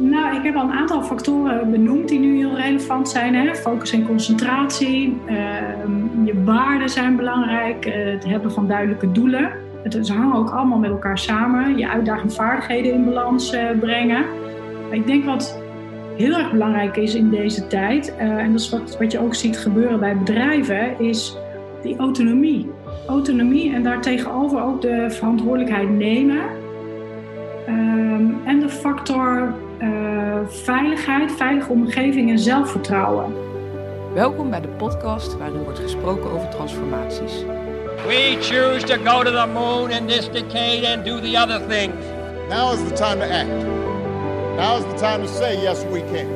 Nou, ik heb al een aantal factoren benoemd die nu heel relevant zijn. Hè? Focus en concentratie. Ehm, je waarden zijn belangrijk. Uh, het hebben van duidelijke doelen. Het, ze hangen ook allemaal met elkaar samen. Je uitdaging vaardigheden in balans uh, brengen. Ik denk wat heel erg belangrijk is in deze tijd, uh, en dat is wat, wat je ook ziet gebeuren bij bedrijven, is die autonomie. Autonomie en daartegenover ook de verantwoordelijkheid nemen. Um, en de factor uh, veiligheid, veilige omgeving en zelfvertrouwen. Welkom bij de podcast waarin wordt gesproken over transformaties. We choose to go to the moon in this decade and do the other things. Now is the time to act. Now is the time to say yes we can.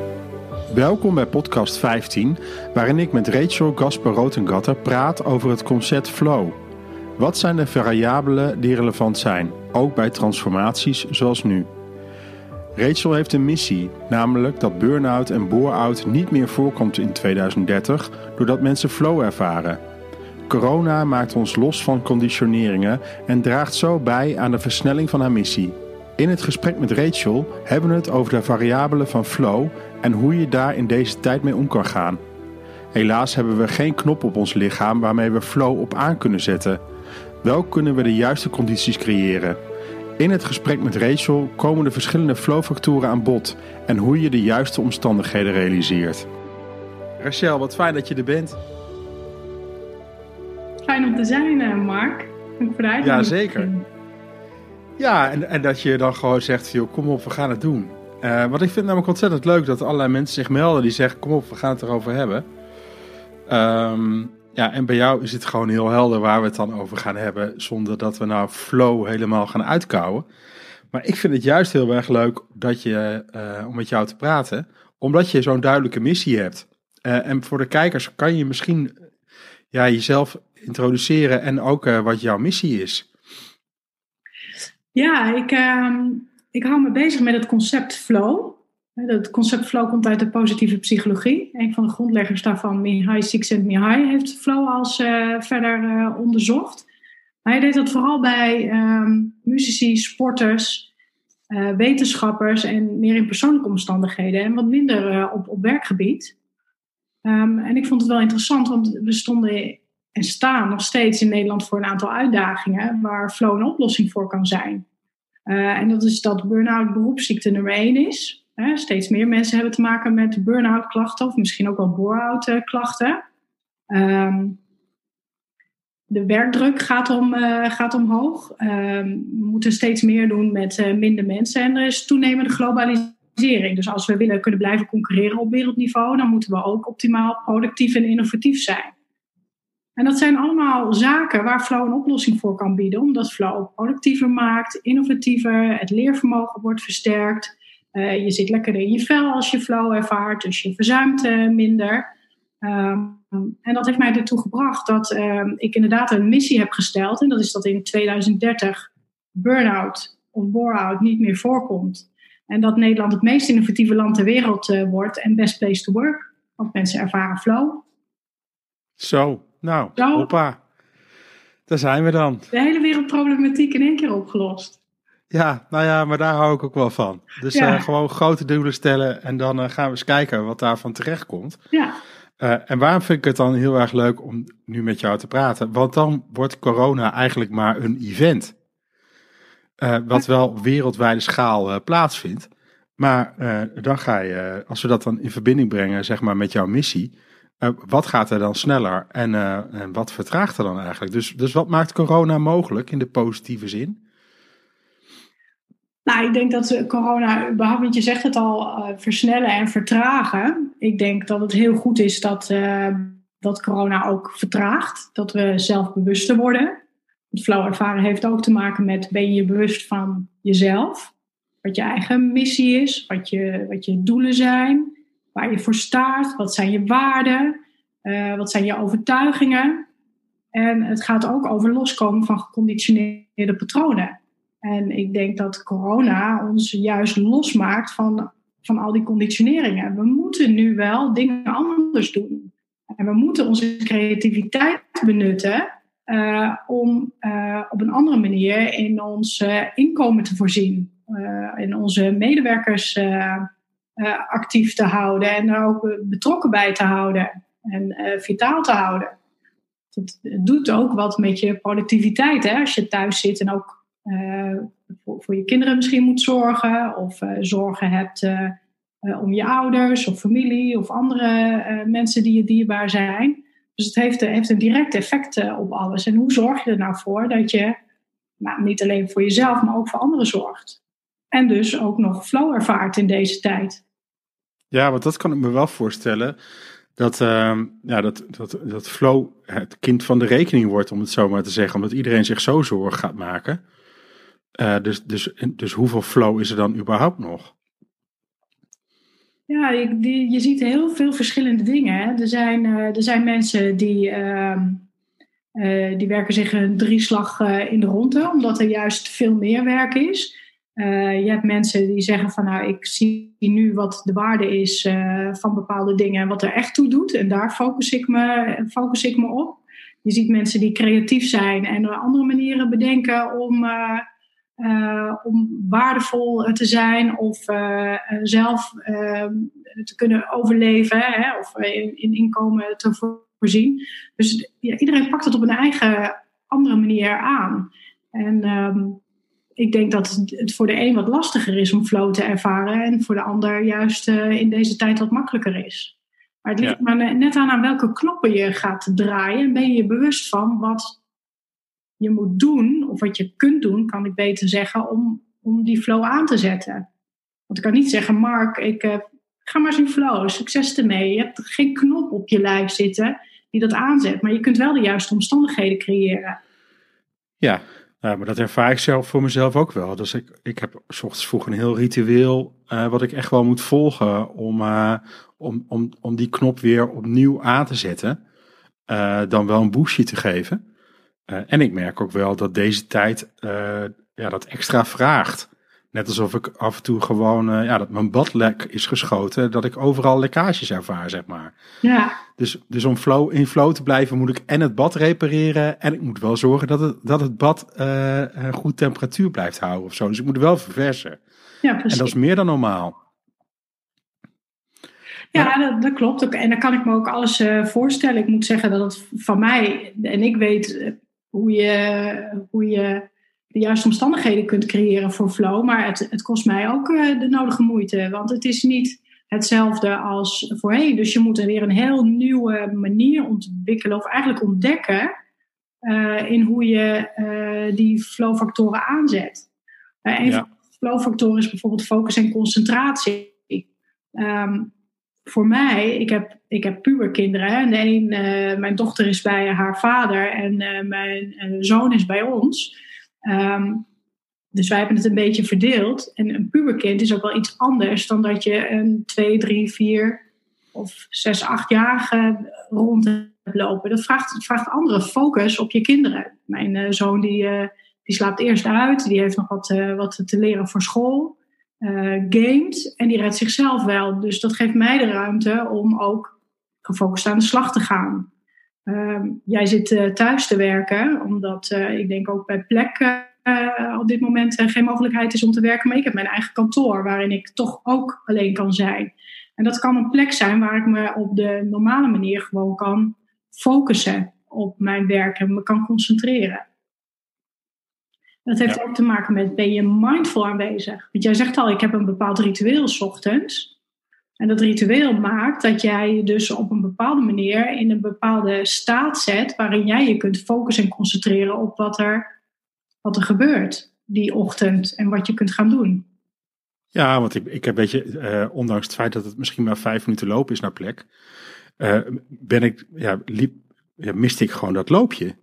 Welkom bij podcast 15, waarin ik met Rachel Gasper Rotengatter praat over het concept flow. Wat zijn de variabelen die relevant zijn, ook bij transformaties zoals nu? Rachel heeft een missie, namelijk dat burn-out en bore-out niet meer voorkomt in 2030 doordat mensen flow ervaren. Corona maakt ons los van conditioneringen en draagt zo bij aan de versnelling van haar missie. In het gesprek met Rachel hebben we het over de variabelen van flow en hoe je daar in deze tijd mee om kan gaan. Helaas hebben we geen knop op ons lichaam waarmee we flow op aan kunnen zetten. Wel kunnen we de juiste condities creëren. In het gesprek met Rachel komen de verschillende flowfactoren aan bod en hoe je de juiste omstandigheden realiseert. Rachel, wat fijn dat je er bent. Fijn om te zijn, eh, Mark. Dank voor de Ja, zeker. Ja, en, en dat je dan gewoon zegt, joh, kom op, we gaan het doen. Uh, want ik vind namelijk ontzettend leuk dat allerlei mensen zich melden die zeggen, kom op, we gaan het erover hebben. Um, ja, en bij jou is het gewoon heel helder waar we het dan over gaan hebben, zonder dat we nou flow helemaal gaan uitkouwen. Maar ik vind het juist heel erg leuk dat je, uh, om met jou te praten, omdat je zo'n duidelijke missie hebt. Uh, en voor de kijkers kan je misschien ja, jezelf introduceren en ook uh, wat jouw missie is. Ja, ik, uh, ik hou me bezig met het concept flow. Het concept flow komt uit de positieve psychologie. Een van de grondleggers daarvan, Mihai Csikszentmihalyi, heeft flow als uh, verder uh, onderzocht. Maar hij deed dat vooral bij um, muzici, sporters, uh, wetenschappers en meer in persoonlijke omstandigheden en wat minder op, op werkgebied. Um, en ik vond het wel interessant, want we stonden en staan nog steeds in Nederland voor een aantal uitdagingen waar flow een oplossing voor kan zijn. en dat is dat burn-out beroepsziekte nummer één is. Steeds meer mensen hebben te maken met burn-out klachten of misschien ook wel bore-out uh, klachten. Um, de werkdruk gaat, om, uh, gaat omhoog. Um, we moeten steeds meer doen met uh, minder mensen en er is toenemende globalisering. Dus als we willen kunnen blijven concurreren op wereldniveau, dan moeten we ook optimaal productief en innovatief zijn. En dat zijn allemaal zaken waar Flow een oplossing voor kan bieden, omdat Flow productiever maakt, innovatiever, het leervermogen wordt versterkt. Uh, je zit lekkerder in je vel als je flow ervaart, dus je verzuimt uh, minder. Um, en dat heeft mij ertoe gebracht dat uh, ik inderdaad een missie heb gesteld. En dat is dat in 2030 burn-out of bore-out niet meer voorkomt. En dat Nederland het meest innovatieve land ter wereld uh, wordt en best place to work. Want mensen ervaren flow. Zo, nou, Zo. hoppa. Daar zijn we dan. De hele wereldproblematiek in één keer opgelost. Ja, nou ja, maar daar hou ik ook wel van. Dus ja. uh, gewoon grote doelen stellen en dan uh, gaan we eens kijken wat daarvan terecht komt. Ja. Uh, en waarom vind ik het dan heel erg leuk om nu met jou te praten? Want dan wordt corona eigenlijk maar een event. wat wel wereldwijde schaal plaatsvindt. Maar dan ga je, als we dat dan in verbinding brengen, zeg maar, met jouw missie. wat gaat er dan sneller en, en wat vertraagt er dan eigenlijk? Dus, dus wat maakt corona mogelijk in de positieve zin? Nou, ik denk dat corona, want je zegt het al, uh, versnellen en vertragen. Ik denk dat het heel goed is dat, uh, dat corona ook vertraagt. Dat we zelfbewuster worden. Het flow ervaren heeft ook te maken met ben je bewust van jezelf. Wat je eigen missie is, wat je, wat je doelen zijn, waar je voor staat, wat zijn je waarden, uh, wat zijn je overtuigingen. En het gaat ook over loskomen van geconditioneerde patronen. En ik denk dat corona ons juist losmaakt van, van al die conditioneringen. We moeten nu wel dingen anders doen. En we moeten onze creativiteit benutten uh, om uh, op een andere manier in ons uh, inkomen te voorzien. en onze medewerkers actief te houden en er ook betrokken bij te houden en vitaal te houden. Het doet ook wat met je productiviteit hè? als je thuis zit en ook voor, voor, je kinderen misschien moet zorgen of zorgen hebt om je ouders of familie of andere mensen die je dierbaar zijn. Dus het heeft, heeft een direct effect eh, op alles. En hoe zorg je er nou voor dat je nou, niet alleen voor jezelf, maar ook voor anderen zorgt? En dus ook nog flow ervaart in deze tijd. Ja, want dat kan ik me wel voorstellen. Dat, uh, ja, dat, dat, dat flow het kind van de rekening wordt, om het zo maar te zeggen. Omdat iedereen zich zo zorgen gaat maken. Uh, dus, dus, dus hoeveel flow is er dan überhaupt nog? Ja, je, je ziet heel veel verschillende dingen. Er, zijn, uh, er zijn mensen die, uh, uh, die werken zich een drieslag in de ronde, omdat er juist veel meer werk is. je hebt mensen die zeggen van nou, ik zie nu wat de waarde is van bepaalde dingen en wat er echt toe doet. En daar focus ik me, focus ik me op. Je ziet mensen die creatief zijn en andere manieren bedenken om om waardevol te zijn of uh, zelf uh, te kunnen overleven hè, of in, in, inkomen te voorzien. Dus ja, iedereen pakt het op een eigen andere manier aan. En um, ik denk dat het voor de een wat lastiger is om flow te ervaren en voor de ander juist in deze tijd wat makkelijker is. Maar het ligt ja. maar net aan aan welke knoppen je gaat draaien en ben je je bewust van wat je moet doen, of wat je kunt doen, kan ik beter zeggen, om, om die flow aan te zetten. Want ik kan niet zeggen, Mark, ik, uh, ga maar eens in flow, succes ermee. Je hebt geen knop op je lijf zitten die dat aanzet, maar je kunt wel de juiste omstandigheden creëren. Ja, nou, maar dat ervaar ik zelf voor mezelf ook wel. Dus ik, ik heb s ochtends vroeg een heel ritueel uh, wat ik echt wel moet volgen om, uh, om, om, om die knop weer opnieuw aan te zetten. Dan wel een boostje te geven. Uh, en ik merk ook wel dat deze tijd uh, ja, dat extra vraagt. Net alsof ik af en toe gewoon, uh, ja, dat mijn badlek is geschoten, dat ik overal lekkages ervaar, zeg maar. Ja. Dus, dus om flow, in flow te blijven moet ik en het bad repareren en ik moet wel zorgen dat het, dat het bad een goed temperatuur blijft houden of zo. Dus ik moet wel verversen. Ja, precies. En dat is meer dan normaal. Ja, dat, dat, klopt. En dan kan ik me ook alles voorstellen. Ik moet zeggen dat het van mij, en ik weet hoe je, hoe je de juiste omstandigheden kunt creëren voor flow. Maar het, het kost mij ook uh, de nodige moeite. Want het is niet hetzelfde als voorheen. Dus je moet er weer een heel nieuwe manier ontwikkelen. Of eigenlijk ontdekken uh, in hoe je uh, die flowfactoren aanzet. een ja. van de flowfactoren is bijvoorbeeld focus en concentratie. Um, voor mij, ik heb, ik heb puberkinderen. En uh, mijn dochter is bij haar vader en uh, mijn uh, zoon is bij ons. Um, dus wij hebben het een beetje verdeeld. En een puberkind is ook wel iets anders dan dat je een 2, 3, 4 of 6, 8-jarige rond hebt lopen. Dat vraagt, vraagt andere focus op je kinderen. Mijn zoon die, die slaapt eerst uit, die heeft nog wat, wat te leren voor school uh, games en die redt zichzelf wel. Dus dat geeft mij de ruimte om ook gefocust aan de slag te gaan. Uh, jij zit uh, thuis te werken, omdat uh, ik denk ook bij plek op dit moment geen mogelijkheid is om te werken. Maar ik heb mijn eigen kantoor waarin ik toch ook alleen kan zijn. En dat kan een plek zijn waar ik me op de normale manier gewoon kan focussen op mijn werk en me kan concentreren. Dat heeft ook te maken met, ben je mindful aanwezig? Want jij zegt al, ik heb een bepaald ritueel s ochtends. En dat ritueel maakt dat jij je dus op een bepaalde manier in een bepaalde staat zet, waarin jij je kunt focussen en concentreren op wat er, wat er gebeurt die ochtend en wat je kunt gaan doen. Ja, want ik, ik heb, weet je, uh, ondanks het feit dat het misschien maar vijf minuten lopen is naar plek, uh, ben ik, ja, liep, ja, miste ik gewoon dat loopje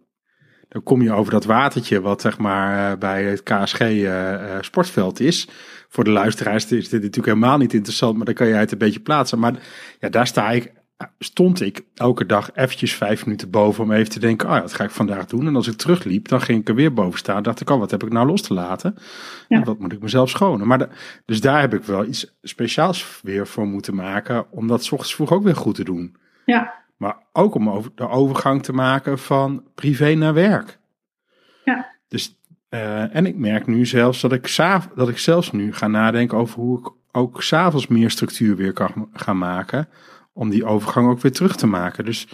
dan kom je over dat watertje wat zeg maar eh, bij het KSG eh, eh, sportveld is. Voor de luisteraars is dit natuurlijk helemaal niet interessant, maar dan kan je het een beetje plaatsen. Maar ja, daar sta ik, stond ik elke dag eventjes vijf minuten boven om even te denken, oh ja, wat ga ik vandaag doen? En als ik terugliep, dan ging ik er weer boven staan. dacht ik, oh, wat heb ik nou los te laten? Ja. En wat moet ik mezelf schonen? Maar dus daar heb ik wel iets speciaals weer voor moeten maken, om dat s ochtends vroeg ook weer goed te doen. Ja. Maar ook om over, de overgang te maken van privé naar werk. Ja. Dus Eh, en ik merk nu zelfs dat ik, dat ik zelfs nu ga nadenken over hoe ik ook s'avonds meer structuur weer kan gaan maken. Om die overgang ook weer terug te maken. Dus,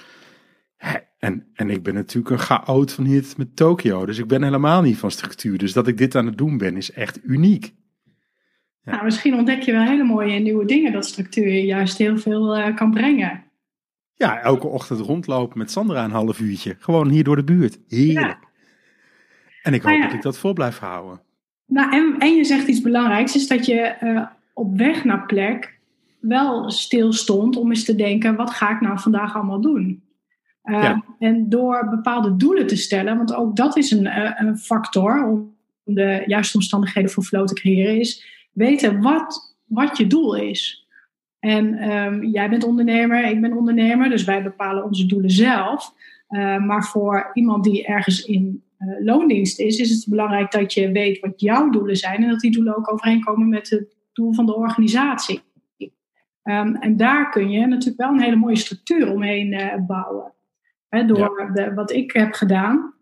en, en ik ben natuurlijk een chaot van hier met Tokio. Dus ik ben helemaal niet van structuur. Dus dat ik dit aan het doen ben is echt uniek. Ja. Nou, misschien ontdek je wel hele mooie nieuwe dingen dat structuur juist heel veel uh, kan brengen. Ja, elke ochtend rondlopen met Sandra een half uurtje. Gewoon hier door de buurt. Heerlijk. Ja. En ik hoop dat ik dat vol blijf houden. Nou, en, en je zegt iets belangrijks, is dat je uh, op weg naar plek wel stil stond om eens te denken, wat ga ik nou vandaag allemaal doen? Uh, ja. En door bepaalde doelen te stellen, want ook dat is een, een factor om de juiste omstandigheden voor flow te creëren, is weten wat, wat je doel is. En um, jij bent ondernemer, ik ben ondernemer, dus wij bepalen onze doelen zelf. Uh, maar voor iemand die ergens in uh, loondienst is, is het belangrijk dat je weet wat jouw doelen zijn en dat die doelen ook overeenkomen met het doel van de organisatie. Um, en daar kun je natuurlijk wel een hele mooie structuur omheen uh, bouwen. He, door de, wat ik heb gedaan.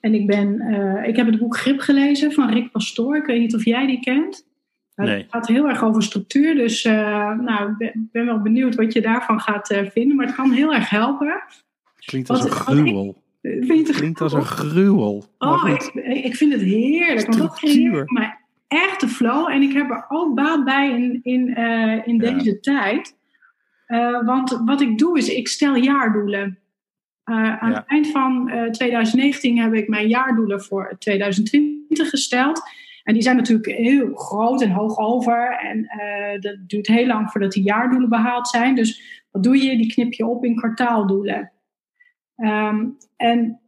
En ik, ben, ik heb het boek Grip gelezen van Rick Pastoor. Ik weet niet of jij die kent. Nee. Het gaat heel erg over structuur, dus uh, nou, ik ben, ben, wel benieuwd wat je daarvan gaat uh, vinden. Maar het kan heel erg helpen. Klinkt als wat, een gruwel. Ik, vind het Klinkt als een gruwel. Oh, ik, ik, vind het heerlijk. Want dat creëert mij echt de flow. En ik heb er ook baat bij in, in, uh, in deze ja. tijd. want wat ik doe is, ik stel jaardoelen. aan ja. het eind van 2019 heb ik mijn jaardoelen voor 2020 gesteld. En die zijn natuurlijk heel groot en hoog over. En uh, dat duurt heel lang voordat die jaardoelen behaald zijn. Dus wat doe je? Die knip je op in kwartaaldoelen. Um, en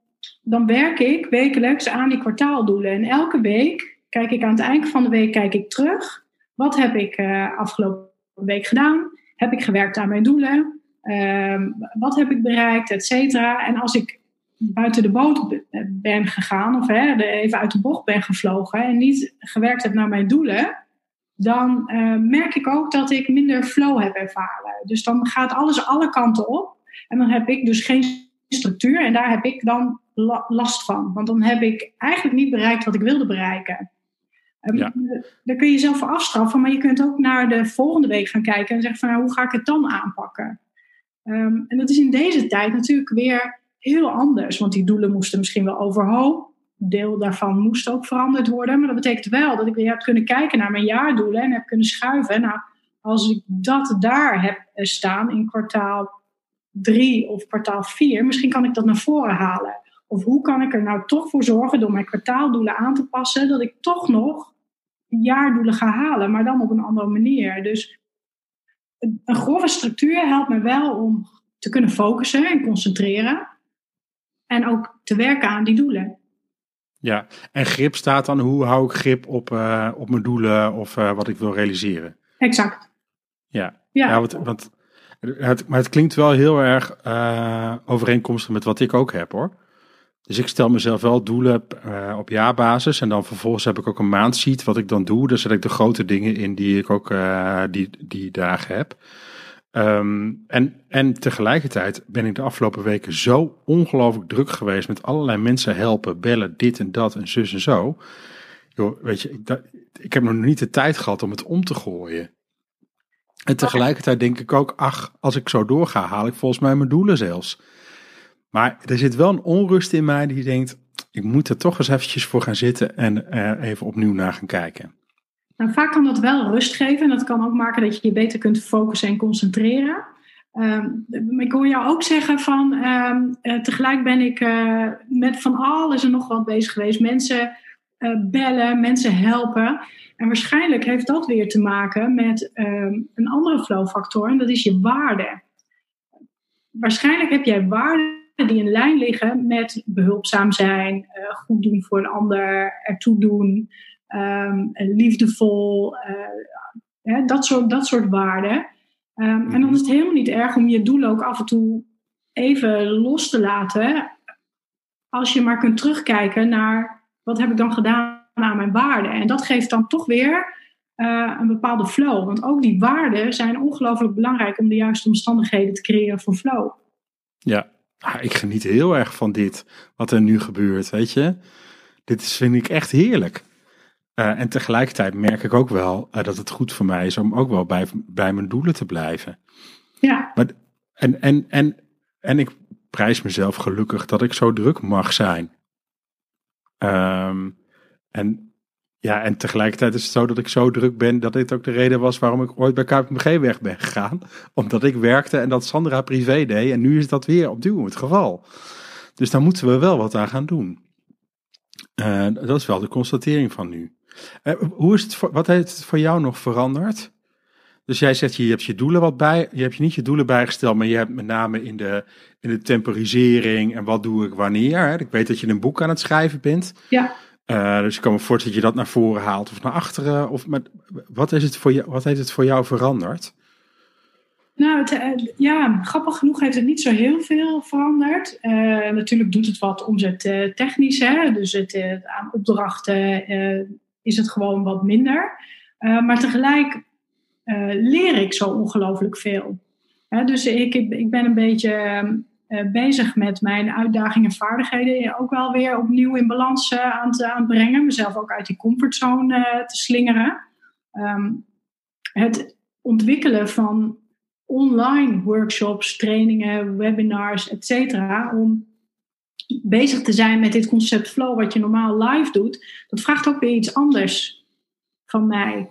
dan werk ik wekelijks aan die kwartaaldoelen. En elke week kijk ik aan het eind van de week kijk ik terug. Wat heb ik uh, afgelopen week gedaan? Heb ik gewerkt aan mijn doelen? Um, wat heb ik bereikt, et cetera? En als ik buiten de boot ben gegaan of hè, even uit de bocht ben gevlogen en niet gewerkt heb naar mijn doelen, dan uh, merk ik ook dat ik minder flow heb ervaren. Dus dan gaat alles alle kanten op en dan heb ik dus geen structuur en daar heb ik dan last van. Want dan heb ik eigenlijk niet bereikt wat ik wilde bereiken. Um, ja. Daar kun je jezelf voor afstraffen, maar je kunt ook naar de volgende week gaan kijken en zeggen van nou, hoe ga ik het dan aanpakken? Um, en dat is in deze tijd natuurlijk weer heel anders. Want die doelen moesten misschien wel overhoop. Deel daarvan moest ook veranderd worden. Maar dat betekent wel dat ik weer heb kunnen kijken naar mijn jaardoelen en heb kunnen schuiven. Nou, als ik dat daar heb staan in kwartaal 3 of kwartaal 4, misschien kan ik dat naar voren halen. Of hoe kan ik er nou toch voor zorgen door mijn kwartaaldoelen aan te passen, dat ik toch nog jaardoelen ga halen, maar dan op een andere manier. Dus een grove structuur helpt me wel om te kunnen focussen en concentreren. En ook te werken aan die doelen. Ja, en grip staat dan hoe hou ik grip op, uh, op mijn doelen of uh, wat ik wil realiseren. Exact. Ja, ja. ja want, want het, maar het klinkt wel heel erg uh, overeenkomstig met wat ik ook heb hoor. Dus ik stel mezelf wel doelen op jaarbasis en dan vervolgens heb ik ook een maandsheet wat ik dan doe. Daar zet ik de grote dingen in die ik ook die, die dagen heb. Um, en, en tegelijkertijd ben ik de afgelopen weken zo ongelooflijk druk geweest met allerlei mensen helpen, bellen, dit en dat en zus en zo. Joh, weet je, ik, ik heb nog niet de tijd gehad om het om te gooien. En tegelijkertijd denk ik ook, ach, als ik zo doorga, haal ik volgens mij mijn doelen zelfs. Maar er zit wel een onrust in mij die denkt, ik moet er toch eens eventjes voor gaan zitten en even opnieuw naar gaan kijken. Nou, vaak kan dat wel rust geven en dat kan ook maken dat je je beter kunt focussen en concentreren. Um, ik hoor jou ook zeggen van um, uh, tegelijk ben ik uh, met van alles en nog wat bezig geweest. Mensen uh, bellen, mensen helpen. En waarschijnlijk heeft dat weer te maken met um, een andere flowfactor en dat is je waarde. Waarschijnlijk heb jij waarden die in lijn liggen met behulpzaam zijn, goed doen voor een ander, ertoe doen, um, liefdevol, uh, dat, soort, dat soort waarden. Um, En dan mhm. is het helemaal niet erg om je doelen ook af en toe even los te laten. Als je maar kunt terugkijken naar wat heb ik dan gedaan aan mijn waarden. En dat geeft dan toch weer uh, een bepaalde flow. Want ook die waarden zijn ongelooflijk belangrijk om de juiste omstandigheden te creëren voor flow. Ja, ik geniet heel erg van dit, wat er nu gebeurt, weet je. dit is, vind ik echt heerlijk. Uh, en tegelijkertijd merk ik ook wel uh, dat het goed voor mij is om ook wel bij, bij mijn doelen te blijven. Ja. Maar, en, en, en, en ik prijs mezelf gelukkig dat ik zo druk mag zijn. Um, en, ja, en tegelijkertijd is het zo dat ik zo druk ben dat dit ook de reden was waarom ik ooit bij KPMG weg ben gegaan. Omdat ik werkte en dat Sandra privé deed. En nu is dat weer opnieuw het geval. Dus daar moeten we wel wat aan gaan doen. Uh, dat is wel de constatering van nu. Uh, hoe is het voor, wat heeft het voor jou nog veranderd? Dus jij zegt, je hebt je doelen wat bij, je hebt je niet je doelen bijgesteld, maar je hebt met name in de, in de temporisering en wat doe ik wanneer. Hè? Ik weet dat je een boek aan het schrijven bent. Ja. Uh, dus ik kan me voorstellen dat je dat naar voren haalt of naar achteren. Of met, wat, is het voor jou, wat heeft het voor jou veranderd? Nou, het, ja, grappig genoeg heeft het niet zo heel veel veranderd. Uh, natuurlijk doet het wat omzet technisch. Hè? Dus het, aan opdrachten is het gewoon wat minder. maar tegelijk leer ik zo ongelooflijk veel. dus ik, ik ben een beetje uh, bezig met mijn uitdagingen en vaardigheden ook wel weer opnieuw in balans aan, te, aan brengen. Mezelf ook uit die comfortzone te slingeren. Um, het ontwikkelen van online workshops, trainingen, webinars, et cetera. Om bezig te zijn met dit concept flow, wat je normaal live doet. Dat vraagt ook weer iets anders van mij.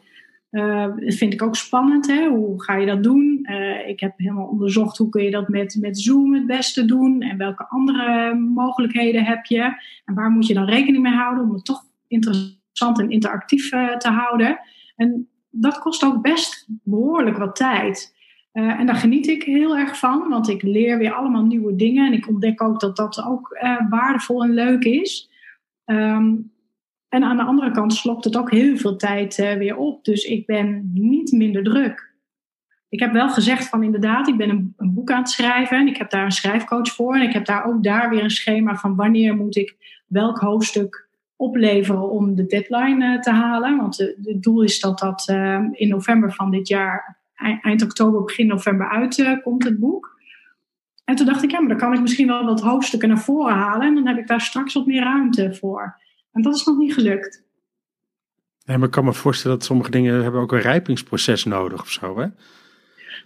Uh, dat vind ik ook spannend. Hè? Hoe ga je dat doen? Uh, ik heb helemaal onderzocht hoe kun je dat met, met Zoom het beste doen. En welke andere mogelijkheden heb je. En waar moet je dan rekening mee houden om het toch interessant en interactief uh, te houden. En dat kost ook best behoorlijk wat tijd. En daar geniet ik heel erg van. Want ik leer weer allemaal nieuwe dingen. En ik ontdek ook dat dat ook waardevol en leuk is. Um, en aan de andere kant slokt het ook heel veel tijd uh, weer op. Dus ik ben niet minder druk. Ik heb wel gezegd van inderdaad, ik ben een, een, boek aan het schrijven. En ik heb daar een schrijfcoach voor. En ik heb daar ook daar weer een schema van wanneer moet ik welk hoofdstuk opleveren om de deadline te halen. Want het doel is dat dat in november van dit jaar, eind oktober, begin november uitkomt, het boek. En toen dacht ik, ja, maar dan kan ik misschien wel wat hoofdstukken naar voren halen. En dan heb ik daar straks wat meer ruimte voor. En dat is nog niet gelukt. Nee, maar ik kan me voorstellen dat sommige dingen hebben ook een rijpingsproces nodig of zo, hè?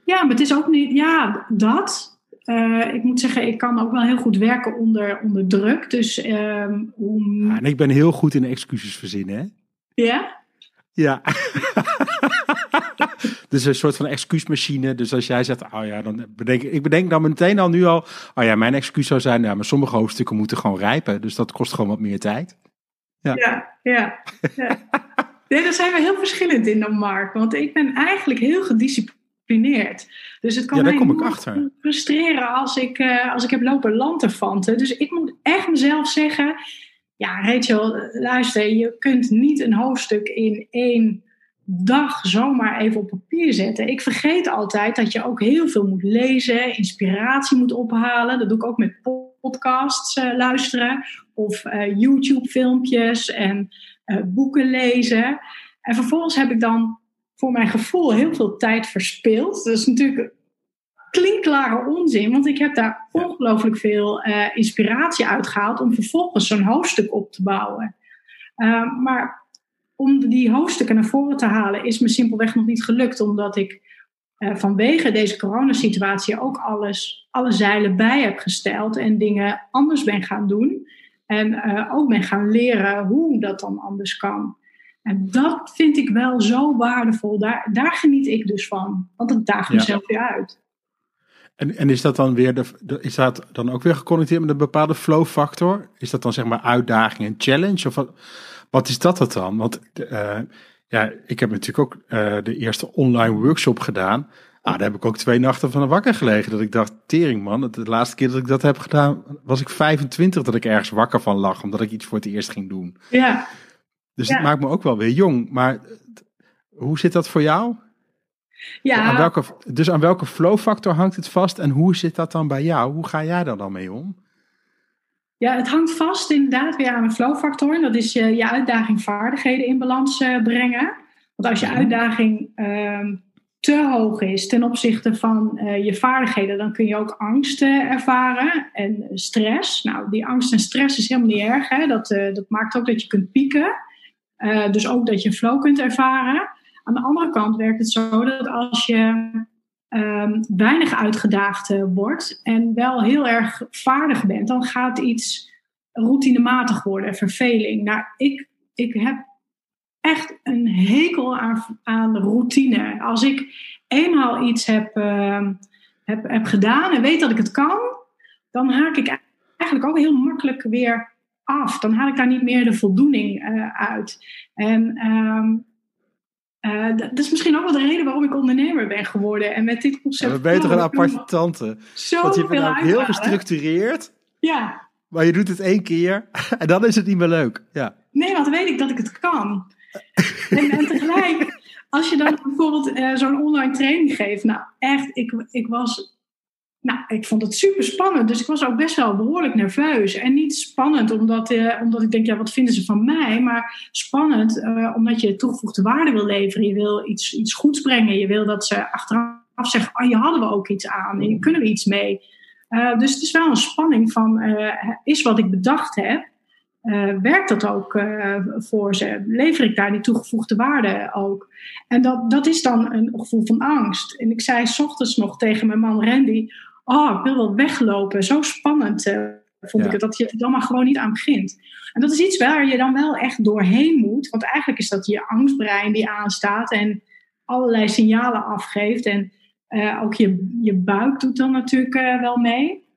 Ja, maar het is ook niet... Ja, dat... Uh, ik moet zeggen, ik kan ook wel heel goed werken onder, onder druk. Dus um, om... ja, en ik ben heel goed in excuses verzinnen, hè? Ja? Ja. dus een soort van excuusmachine. Dus als jij zegt, oh ja, dan bedenk ik bedenk dan meteen al nu al, oh ja, mijn excuus zou zijn, ja, maar sommige hoofdstukken moeten gewoon rijpen. Dus dat kost gewoon wat meer tijd. Ja, ja. ja, ja. Nee, daar zijn we heel verschillend in dan Mark. Want ik ben eigenlijk heel gedisciplineerd. Dus het kan ja, daar mij kom ik achter. frustreren als ik, uh, als ik heb lopen lanterfanten. Dus ik moet echt mezelf zeggen... Ja, Rachel, luister, je kunt niet een hoofdstuk in één dag zomaar even op papier zetten. Ik vergeet altijd dat je ook heel veel moet lezen, inspiratie moet ophalen. Dat doe ik ook met podcasts uh, luisteren of uh, YouTube-filmpjes en uh, boeken lezen. En vervolgens heb ik dan voor mijn gevoel heel veel tijd verspild. Dat is natuurlijk klinkklare onzin, want ik heb daar ongelooflijk veel inspiratie uitgehaald om vervolgens zo'n hoofdstuk op te bouwen. maar om die hoofdstukken naar voren te halen is me simpelweg nog niet gelukt, omdat ik uh, vanwege deze coronasituatie ook alles, alle zeilen bij heb gesteld en dingen anders ben gaan doen. En uh, ook ben gaan leren hoe dat dan anders kan. En dat vind ik wel zo waardevol. Daar, daar geniet ik dus van. Want het daagt mezelf weer uit. En, en is dat dan weer de, is dat dan ook weer geconnecteerd met een bepaalde flow factor? Is dat dan zeg maar uitdaging en challenge? Of wat, wat is dat het dan? Want uh, ja, ik heb natuurlijk ook uh, de eerste online workshop gedaan. Ah, daar heb ik ook twee nachten van wakker gelegen. Dat ik dacht, tering man, de laatste keer dat ik dat heb gedaan, was ik 25 dat ik ergens wakker van lag, omdat ik iets voor het eerst ging doen. Ja. Dus ja. het maakt me ook wel weer jong. Maar hoe zit dat voor jou? Ja. Aan welke, dus aan welke flow factor hangt het vast en hoe zit dat dan bij jou? Hoe ga jij daar dan mee om? Ja, het hangt vast inderdaad weer aan een flow-factor. Dat is je, je uitdaging vaardigheden in balans uh, brengen. Want als je uitdaging uh, te hoog is ten opzichte van eh, je vaardigheden, dan kun je ook angst eh, ervaren en stress. Nou, die angst en stress is helemaal niet erg. Hè? Dat, eh, dat maakt ook dat je kunt pieken. dus ook dat je flow kunt ervaren. Aan de andere kant werkt het zo dat als je ehm, weinig uitgedaagd wordt en wel heel erg vaardig bent, dan gaat iets routinematig worden, verveling. Nou, ik, ik heb echt een hekel aan, aan routine. Als ik eenmaal iets heb, uh, heb, heb gedaan en weet dat ik het kan, dan haak ik eigenlijk ook heel makkelijk weer af. Dan haal ik daar niet meer de voldoening uh, uit. En um, uh, dat is misschien ook wel de reden waarom ik ondernemer ben geworden. En met dit concept. Ja, we beter een aparte tante. Zo Want je bent ook heel gestructureerd. Ja. Maar je doet het één keer en dan is het niet meer leuk. Ja. Nee, want dan weet ik dat ik het kan. en, en tegelijk, als je dan bijvoorbeeld uh, zo'n online training geeft, nou echt, ik, ik was, nou, ik vond het super spannend. Dus ik was ook best wel behoorlijk nerveus. En niet spannend omdat, uh, omdat ik denk, ja, wat vinden ze van mij? Maar spannend uh, omdat je toegevoegde waarde wil leveren. Je wil iets, iets goeds brengen. Je wil dat ze achteraf zeggen, oh, hier hadden we ook iets aan. Hier kunnen we iets mee. dus het is wel een spanning van, is wat ik bedacht heb. Uh, werkt dat ook uh, voor ze? Lever ik daar die toegevoegde waarde ook? En dat, dat is dan een gevoel van angst. En ik zei s ochtends nog tegen mijn man Randy: Oh, ik wil wel weglopen. Zo spannend uh, vond ja. ik het, dat je er dan maar gewoon niet aan begint. En dat is iets waar je dan wel echt doorheen moet. Want eigenlijk is dat je angstbrein die aanstaat en allerlei signalen afgeeft. En ook je, je buik doet dan natuurlijk wel mee.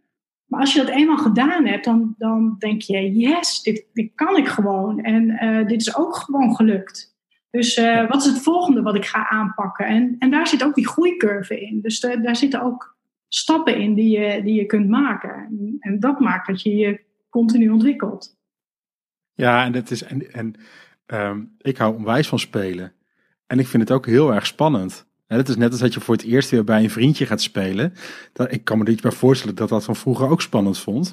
Maar als je dat eenmaal gedaan hebt, dan, dan denk je, yes, dit, dit kan ik gewoon. En dit is ook gewoon gelukt. Dus uh, wat is het volgende wat ik ga aanpakken? En, en daar zit ook die groeicurve in. Dus de, daar zitten ook stappen in die je, die je kunt maken. En, dat maakt dat je je continu ontwikkelt. Ja, en, dat is, en, en um, ik hou onwijs van spelen. En ik vind het ook heel erg spannend. En het is net als dat je voor het eerst weer bij een vriendje gaat spelen. Dat, ik kan me iets bij voorstellen dat dat van vroeger ook spannend vond.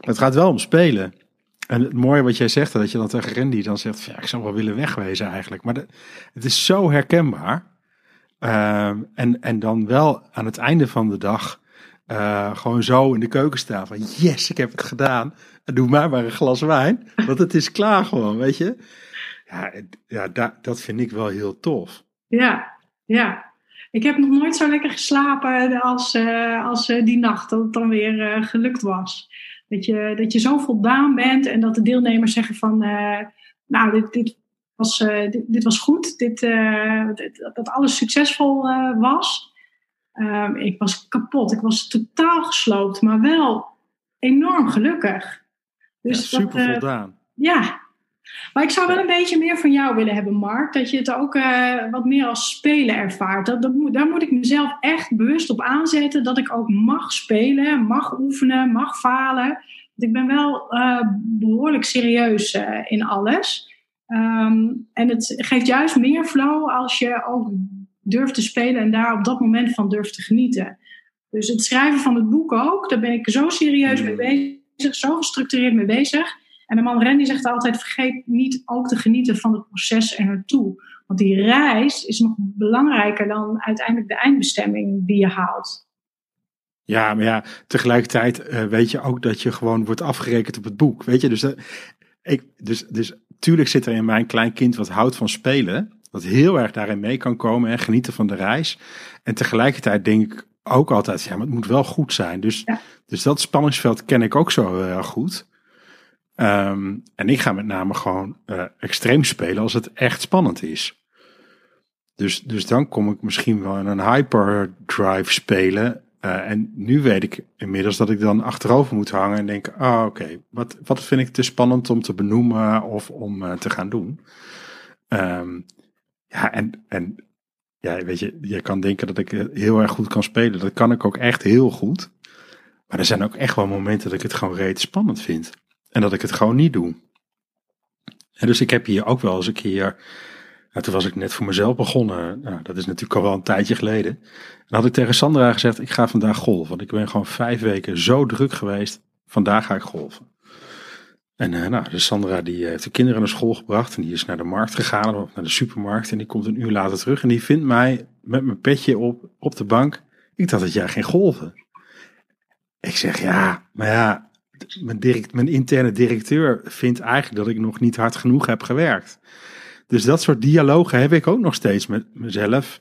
Het gaat wel om spelen. En het mooie wat jij zegt, dat je dan tegen Randy dan zegt, ja, ik zou wel willen wegwezen eigenlijk. Maar het is zo herkenbaar. Uh, en, en dan wel aan het einde van de dag uh, gewoon zo in de keuken staan van, yes, ik heb het gedaan. Doe maar maar een glas wijn, want het is klaar gewoon, weet je. Ja, ja da, dat vind ik wel heel tof. Ja, ja, ik heb nog nooit zo lekker geslapen als, uh, als uh, die nacht, dat het dan weer gelukt was. Dat je, dat je zo voldaan bent en dat de deelnemers zeggen van, nou, dit, dit, was, dit, dit, was goed, dit, dit, dat alles succesvol was. Um, ik was kapot, ik was totaal gesloopt, maar wel enorm gelukkig. Dus ja, super dat, voldaan. Ja, maar ik zou wel een beetje meer van jou willen hebben, Mark. Dat je het ook wat meer als spelen ervaart. Dat, dat daar moet ik mezelf echt bewust op aanzetten. Dat ik ook mag spelen, mag oefenen, mag falen. Want ik ben wel behoorlijk serieus in alles. Um, en het geeft juist meer flow als je ook durft te spelen en daar op dat moment van durft te genieten. Dus het schrijven van het boek ook, daar ben ik zo serieus mee bezig, zo gestructureerd mee bezig. En de man Randy zegt altijd: vergeet niet ook te genieten van het proces er naartoe. Want die reis is nog belangrijker dan uiteindelijk de eindbestemming die je haalt. Ja, maar ja, tegelijkertijd uh, weet je ook dat je gewoon wordt afgerekend op het boek. Weet je, dus, uh, ik, dus, dus tuurlijk zit er in mijn klein kind wat houdt van spelen. Dat heel erg daarin mee kan komen en genieten van de reis. En tegelijkertijd denk ik ook altijd, ja, maar het moet wel goed zijn. Dus, ja. dus dat spanningsveld ken ik ook zo uh, goed. Um, en ik ga met name gewoon uh, extreem spelen als het echt spannend is. Dus, dus dan kom ik misschien wel in een hyperdrive spelen. Uh, en nu weet ik inmiddels dat ik dan achterover moet hangen en denk: ah, oké, wat, wat vind ik te spannend om te benoemen of om uh, te gaan doen? Um, ja, en, en ja, weet je, je kan denken dat ik heel erg goed kan spelen. Dat kan ik ook echt heel goed. Maar er zijn ook echt wel momenten dat ik het gewoon reet spannend vind. En dat ik het gewoon niet doe. En dus ik heb hier ook wel eens een keer. Toen was ik net voor mezelf begonnen. Nou, dat is natuurlijk al wel een tijdje geleden. En had ik tegen Sandra gezegd: Ik ga vandaag golven. Want ik ben gewoon vijf weken zo druk geweest. Vandaag ga ik golven. En uh, nou, dus Sandra die heeft de kinderen naar school gebracht. En die is naar de markt gegaan, of naar de supermarkt. En die komt een uur later terug. En die vindt mij met mijn petje op, op de bank. Ik dacht dat jij geen golven. Ik zeg ja, maar ja, mijn, direct, mijn interne directeur vindt eigenlijk dat ik nog niet hard genoeg heb gewerkt. Dus dat soort dialogen heb ik ook nog steeds met mezelf.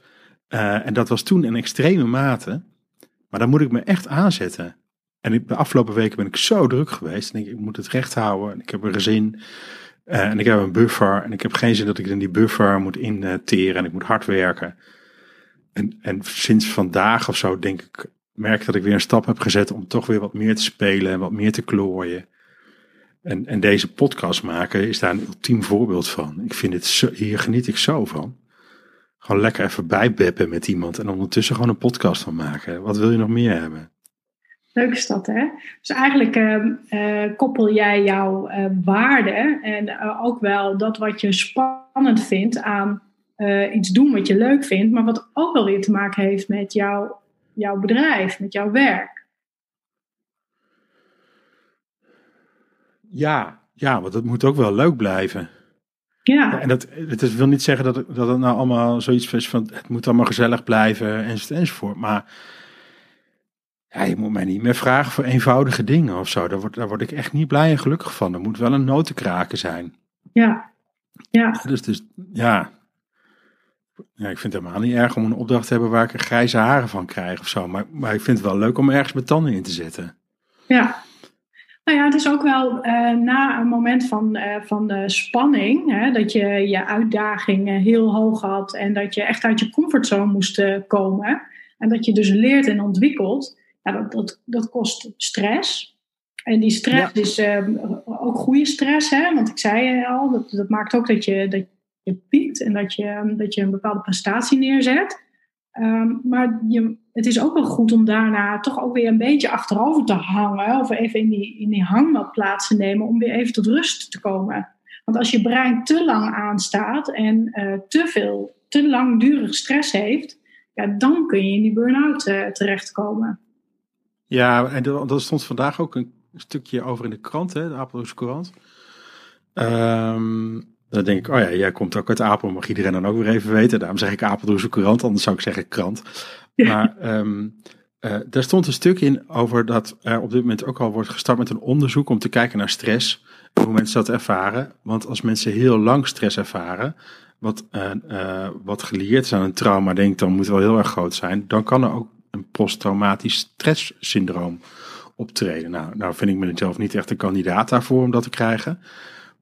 Uh, en dat was toen in extreme mate. Maar dan moet ik me echt aanzetten. En de afgelopen weken ben ik zo druk geweest. En ik, ik moet het recht houden. En ik heb een gezin. Uh, en ik heb een buffer. En ik heb geen zin dat ik in die buffer moet interen. En ik moet hard werken. En, en sinds vandaag of zo denk ik, merk dat ik weer een stap heb gezet om toch weer wat meer te spelen en wat meer te klooien. En, en deze podcast maken is daar een ultiem voorbeeld van. Ik vind het zo, hier geniet ik zo van. Gewoon lekker even bijbeppen met iemand en ondertussen gewoon een podcast van maken. Wat wil je nog meer hebben? Leuk is dat, hè? Dus eigenlijk uh, koppel jij jouw uh, waarde en uh, ook wel dat wat je spannend vindt aan iets doen wat je leuk vindt, maar wat ook wel weer te maken heeft met jouw, jouw bedrijf, met jouw werk. Ja, ja, want het moet ook wel leuk blijven. Ja. En dat, het wil niet zeggen dat, dat het nou allemaal zoiets is van het moet allemaal gezellig blijven enzovoort. Maar ja, je moet mij niet meer vragen voor eenvoudige dingen of zo. Daar word, daar word ik echt niet blij en gelukkig van. Er moet wel een notenkraken zijn. Ja. Ja. Dus, dus ja. ja. Ik vind het helemaal niet erg om een opdracht te hebben waar ik grijze haren van krijg of zo. Maar, maar ik vind het wel leuk om ergens mijn tanden in te zetten. Ja. Nou ja, het is ook wel uh, na een moment van, uh, van de spanning, hè, dat je je uitdaging heel hoog had en dat je echt uit je comfortzone moest komen. En dat je dus leert en ontwikkelt. Ja, dat, dat, dat kost stress. En die stress ja. is uh, ook goede stress, hè? want ik zei al, dat, dat maakt ook dat je, dat je piekt en dat je, dat je een bepaalde prestatie neerzet. Um, maar je, het is ook wel goed om daarna toch ook weer een beetje achterover te hangen. Of even in die, in die hangmat plaats te nemen om weer even tot rust te komen. Want als je brein te lang aanstaat en uh, te veel, te langdurig stress heeft, ja, dan kun je in die burn-out uh, terechtkomen. Ja, en dat stond vandaag ook een stukje over in de krant, hè, de Apeldoornse Courant. Um, dan denk ik, oh ja, jij komt ook uit Apel, mag iedereen dan ook weer even weten. Daarom zeg ik Apeldoornse Courant, anders zou ik zeggen krant. Maar um, uh, daar stond een stuk in over dat er op dit moment ook al wordt gestart met een onderzoek om te kijken naar stress. Hoe mensen dat ervaren. Want als mensen heel lang stress ervaren, wat, uh, uh, wat geleerd is aan een trauma, denk ik dan moet wel heel erg groot zijn. Dan kan er ook een posttraumatisch stresssyndroom optreden. Nou, nou vind ik mezelf niet echt een kandidaat daarvoor om dat te krijgen.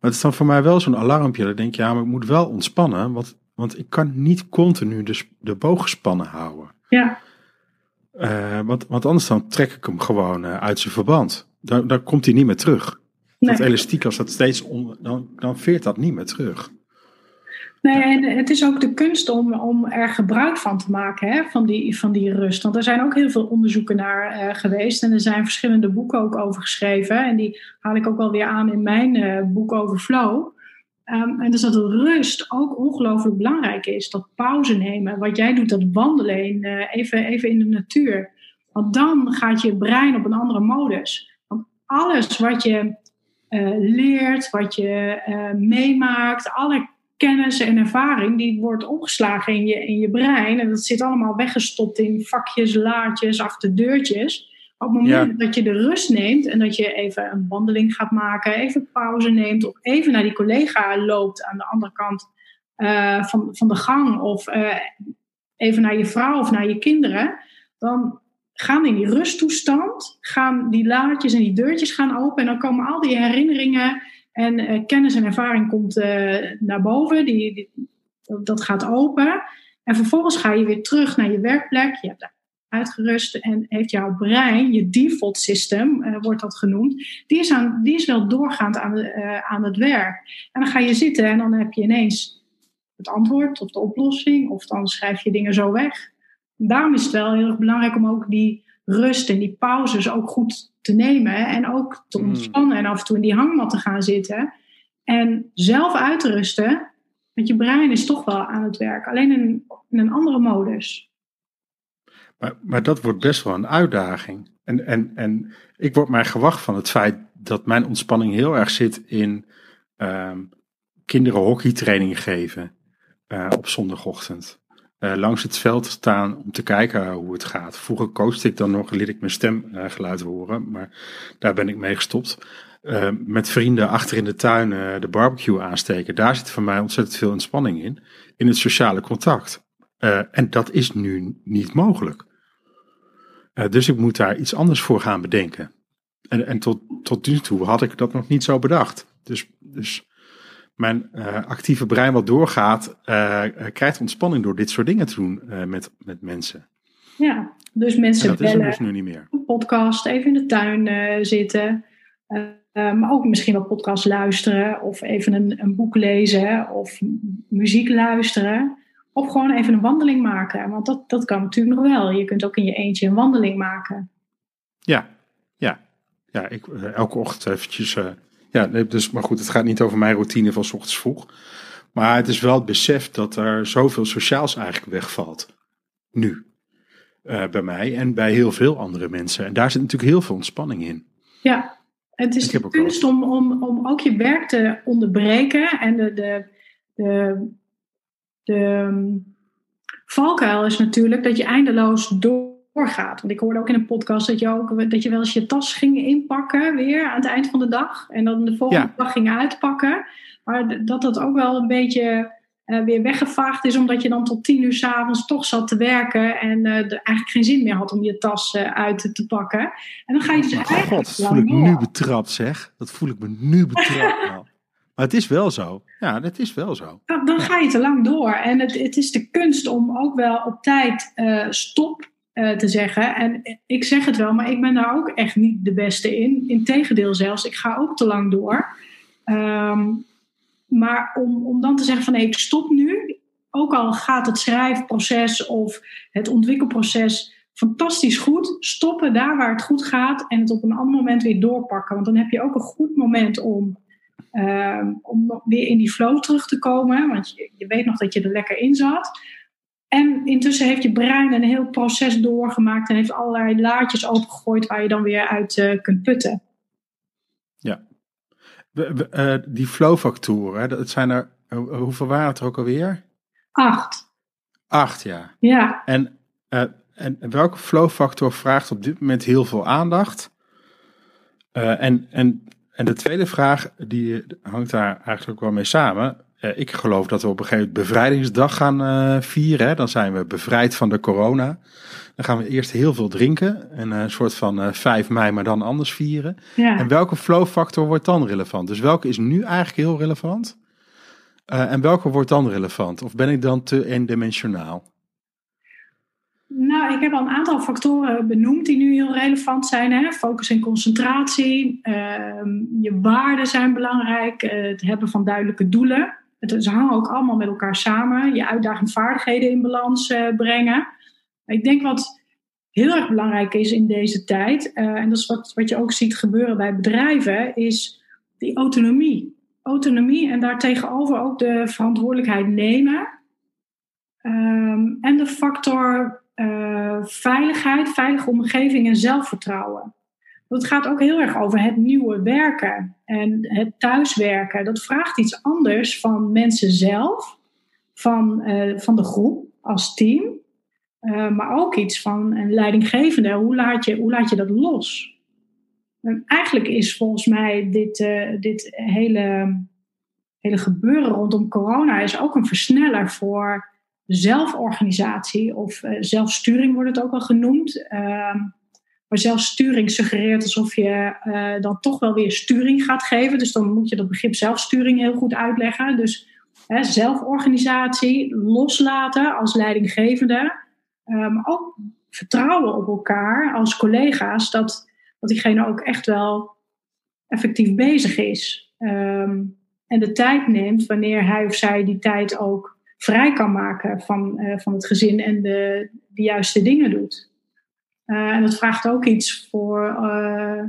Maar het is dan voor mij wel zo'n alarmpje. Dan denk ik, ja, maar ik moet wel ontspannen. Want, want ik kan niet continu de, de boog gespannen houden. Ja. Uh, want, want anders dan trek ik hem gewoon uh, uit zijn verband. Dan, dan komt hij niet meer terug. Nee. Dat elastiek, als dat steeds on, dan, dan veert dat niet meer terug. Nee, en het is ook de kunst om, om er gebruik van te maken hè, van, die, van die rust. Want er zijn ook heel veel onderzoeken naar uh, geweest. En er zijn verschillende boeken ook over geschreven. En die haal ik ook wel weer aan in mijn uh, boek over flow. Um, en dus dat rust ook ongelooflijk belangrijk is. Dat pauze nemen. Wat jij doet, dat wandelen uh, even, even in de natuur. Want dan gaat je brein op een andere modus. Want alles wat je leert, wat je meemaakt, alle kennis en ervaring, die wordt opgeslagen in je, in je brein. En dat zit allemaal weggestopt in vakjes, laadjes, achter deurtjes. Op het moment ja. dat je de rust neemt en dat je even een wandeling gaat maken, even pauze neemt, of even naar die collega loopt aan de andere kant uh, van, van de gang, of uh, even naar je vrouw of naar je kinderen, dan gaan in die rusttoestand, gaan die laadjes en die deurtjes gaan open en dan komen al die herinneringen en uh, kennis en ervaring komt uh, naar boven, die, die, dat gaat open. En vervolgens ga je weer terug naar je werkplek. Je hebt uitgerust en heeft jouw brein, je default system uh, wordt dat genoemd, die is, aan, die is wel doorgaand aan, aan het werk. En dan ga je zitten en dan heb je ineens het antwoord of de oplossing, of dan schrijf je dingen zo weg. Daarom is het wel heel erg belangrijk om ook die rust en die pauzes ook goed te nemen en ook te ontspannen en af en toe in die hangmat te gaan zitten en zelf uit te rusten. Want je brein is toch wel aan het werk, alleen in, in een andere modus. Maar, maar dat wordt best wel een uitdaging. En, en, en ik word mij gewacht van het feit dat mijn ontspanning heel erg zit in um, kinderen hockeytraining geven uh, op zondagochtend. Eh, langs het veld staan om te kijken hoe het gaat. Vroeger coachte ik dan nog, liet ik mijn stemgeluid horen, maar daar ben ik mee gestopt. Uh, met vrienden achter in de tuin de barbecue aansteken. Daar zit voor mij ontzettend veel ontspanning in. In het sociale contact. En dat is nu niet mogelijk. dus ik moet daar iets anders voor gaan bedenken. En, en tot, tot nu toe had ik dat nog niet zo bedacht. Dus, dus mijn actieve brein wat doorgaat, krijgt ontspanning door dit soort dingen te doen met, met mensen. Ja, dus mensen en dat bellen, is dus nu niet meer. een podcast, even in de tuin zitten. Uh, maar ook misschien wel podcast luisteren of even een, een, boek lezen of muziek luisteren. Of gewoon even een wandeling maken. Want dat, dat kan natuurlijk nog wel. Je kunt ook in je eentje een wandeling maken. Ja, ja. ja ik, elke ochtend eventjes. Ja, dus, maar goed, het gaat niet over mijn routine van s ochtends vroeg. Maar het is wel het besef dat er zoveel sociaals eigenlijk wegvalt. Nu. Uh, bij mij en bij heel veel andere mensen. En daar zit natuurlijk heel veel ontspanning in. Ja, het is de kunst om, om, om ook je werk te onderbreken en de, de, de, de valkuil is natuurlijk dat je eindeloos doorgaat. Want ik hoorde ook in een podcast dat je, ook, dat je wel eens je tas ging inpakken weer aan het eind van de dag en dan de volgende dag ging uitpakken. Maar dat dat ook wel een beetje uh, weer weggevaagd is, omdat je dan tot tien uur s'avonds toch zat te werken en uh, er eigenlijk geen zin meer had om je tas uh, uit te pakken. En dan ga je dus eigenlijk. God, dat voel ik nu betrapt, zeg. Dat voel ik me nu betrapt. nou. Maar het is wel zo. Ja, het is wel zo. Dan, dan ga je te lang door. En het, het is de kunst om ook wel op tijd stop te zeggen. En ik zeg het wel, maar ik ben daar ook echt niet de beste in. Integendeel zelfs, ik ga ook te lang door. Um, maar om, om dan te zeggen van nee, ik stop nu. Ook al gaat het schrijfproces of het ontwikkelproces fantastisch goed. Stoppen daar waar het goed gaat en het op een ander moment weer doorpakken. Want dan heb je ook een goed moment om, uh, om weer in die flow terug te komen. Want je, je weet nog dat je er lekker in zat. En intussen heeft je brein een heel proces doorgemaakt en heeft allerlei laadjes opengegooid waar je dan weer uit uh, kunt putten. Ja, uh, die flow-factoren, dat zijn er, hoeveel waren het er ook alweer? Acht. Acht, ja. Ja. En, uh, en welke flow-factor vraagt op dit moment heel veel aandacht? En, en, en de tweede vraag, die hangt daar eigenlijk wel mee samen. Ik geloof dat we op een gegeven moment bevrijdingsdag gaan vieren. Hè? Dan zijn we bevrijd van de corona. Dan gaan we eerst heel veel drinken. En een soort van uh, 5 mei, maar dan anders vieren. Ja. En welke flow factor wordt dan relevant? Dus welke is nu eigenlijk heel relevant? Uh, en welke wordt dan relevant? Of ben ik dan te eendimensionaal? Nou, ik heb al een aantal factoren benoemd die nu heel relevant zijn. Hè? Focus en concentratie. Uh, je waarden zijn belangrijk. Uh, het hebben van duidelijke doelen. Het, ze hangen ook allemaal met elkaar samen. Je uitdagende vaardigheden in balans uh, brengen. Ik denk wat heel erg belangrijk is in deze tijd, uh, en dat is wat, wat je ook ziet gebeuren bij bedrijven, is die autonomie. Autonomie en daartegenover ook de verantwoordelijkheid nemen. Um, en de factor uh, veiligheid, veilige omgeving en zelfvertrouwen. Het gaat ook heel erg over het nieuwe werken en het thuiswerken. Dat vraagt iets anders van mensen zelf, van, uh, van de groep als team. Uh, maar ook iets van een leidinggevende. Hoe laat je, hoe laat je dat los? En eigenlijk is volgens mij dit, uh, dit hele, hele gebeuren rondom corona is ook een versneller voor zelforganisatie of zelfsturing wordt het ook wel genoemd. Ehm, maar zelfsturing suggereert alsof je dan toch wel weer sturing gaat geven. Dus dan moet je dat begrip zelfsturing heel goed uitleggen. Dus zelforganisatie loslaten als leidinggevende maar um, ook vertrouwen op elkaar als collega's, dat, dat diegene ook echt wel effectief bezig is. Um, en de tijd neemt wanneer hij of zij die tijd ook vrij kan maken van, uh, van het gezin en de, de juiste dingen doet. Uh, en dat vraagt ook iets voor uh,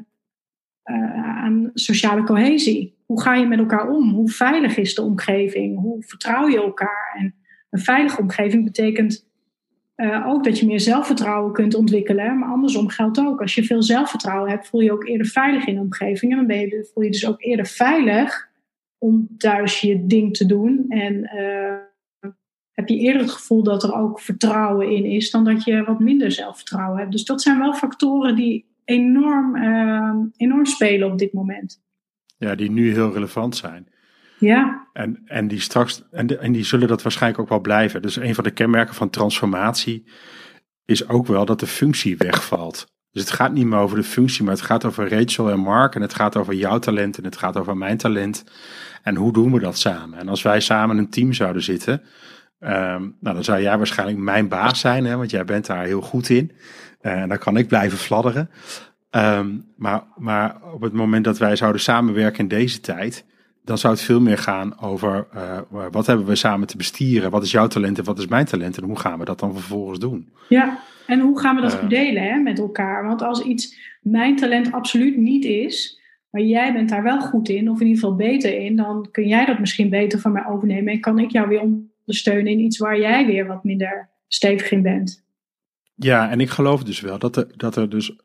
aan sociale cohesie. Hoe ga je met elkaar om? Hoe veilig is de omgeving? Hoe vertrouw je elkaar? En een veilige omgeving betekent ook dat je meer zelfvertrouwen kunt ontwikkelen. Maar andersom geldt ook. Als je veel zelfvertrouwen hebt, voel je ook eerder veilig in de omgeving. En dan ben je, voel je dus ook eerder veilig om thuis je ding te doen. En heb je eerder het gevoel dat er ook vertrouwen in is dan dat je wat minder zelfvertrouwen hebt. Dus dat zijn wel factoren die enorm, uh, enorm spelen op dit moment. Ja, die nu heel relevant zijn. Ja. En, en, die straks, en, de, en die zullen dat waarschijnlijk ook wel blijven. Dus een van de kenmerken van transformatie is ook wel dat de functie wegvalt. Dus het gaat niet meer over de functie, maar het gaat over Rachel en Mark. En het gaat over jouw talent en het gaat over mijn talent. En hoe doen we dat samen? En als wij samen een team zouden zitten, um, nou, dan zou jij waarschijnlijk mijn baas zijn, hè, want jij bent daar heel goed in. Uh, en dan kan ik blijven fladderen. Um, maar, maar op het moment dat wij zouden samenwerken in deze tijd, dan zou het veel meer gaan over uh, wat hebben we samen te bestieren? Wat is jouw talent en wat is mijn talent? En hoe gaan we dat dan vervolgens doen? Ja, en hoe gaan we dat verdelen hè, met elkaar? Want als iets mijn talent absoluut niet is, maar jij bent daar wel goed in, of in ieder geval beter in, dan kun jij dat misschien beter van mij overnemen en kan ik jou weer ondersteunen in iets waar jij weer wat minder stevig in bent. Ja, en ik geloof dus wel dat er, dat er dus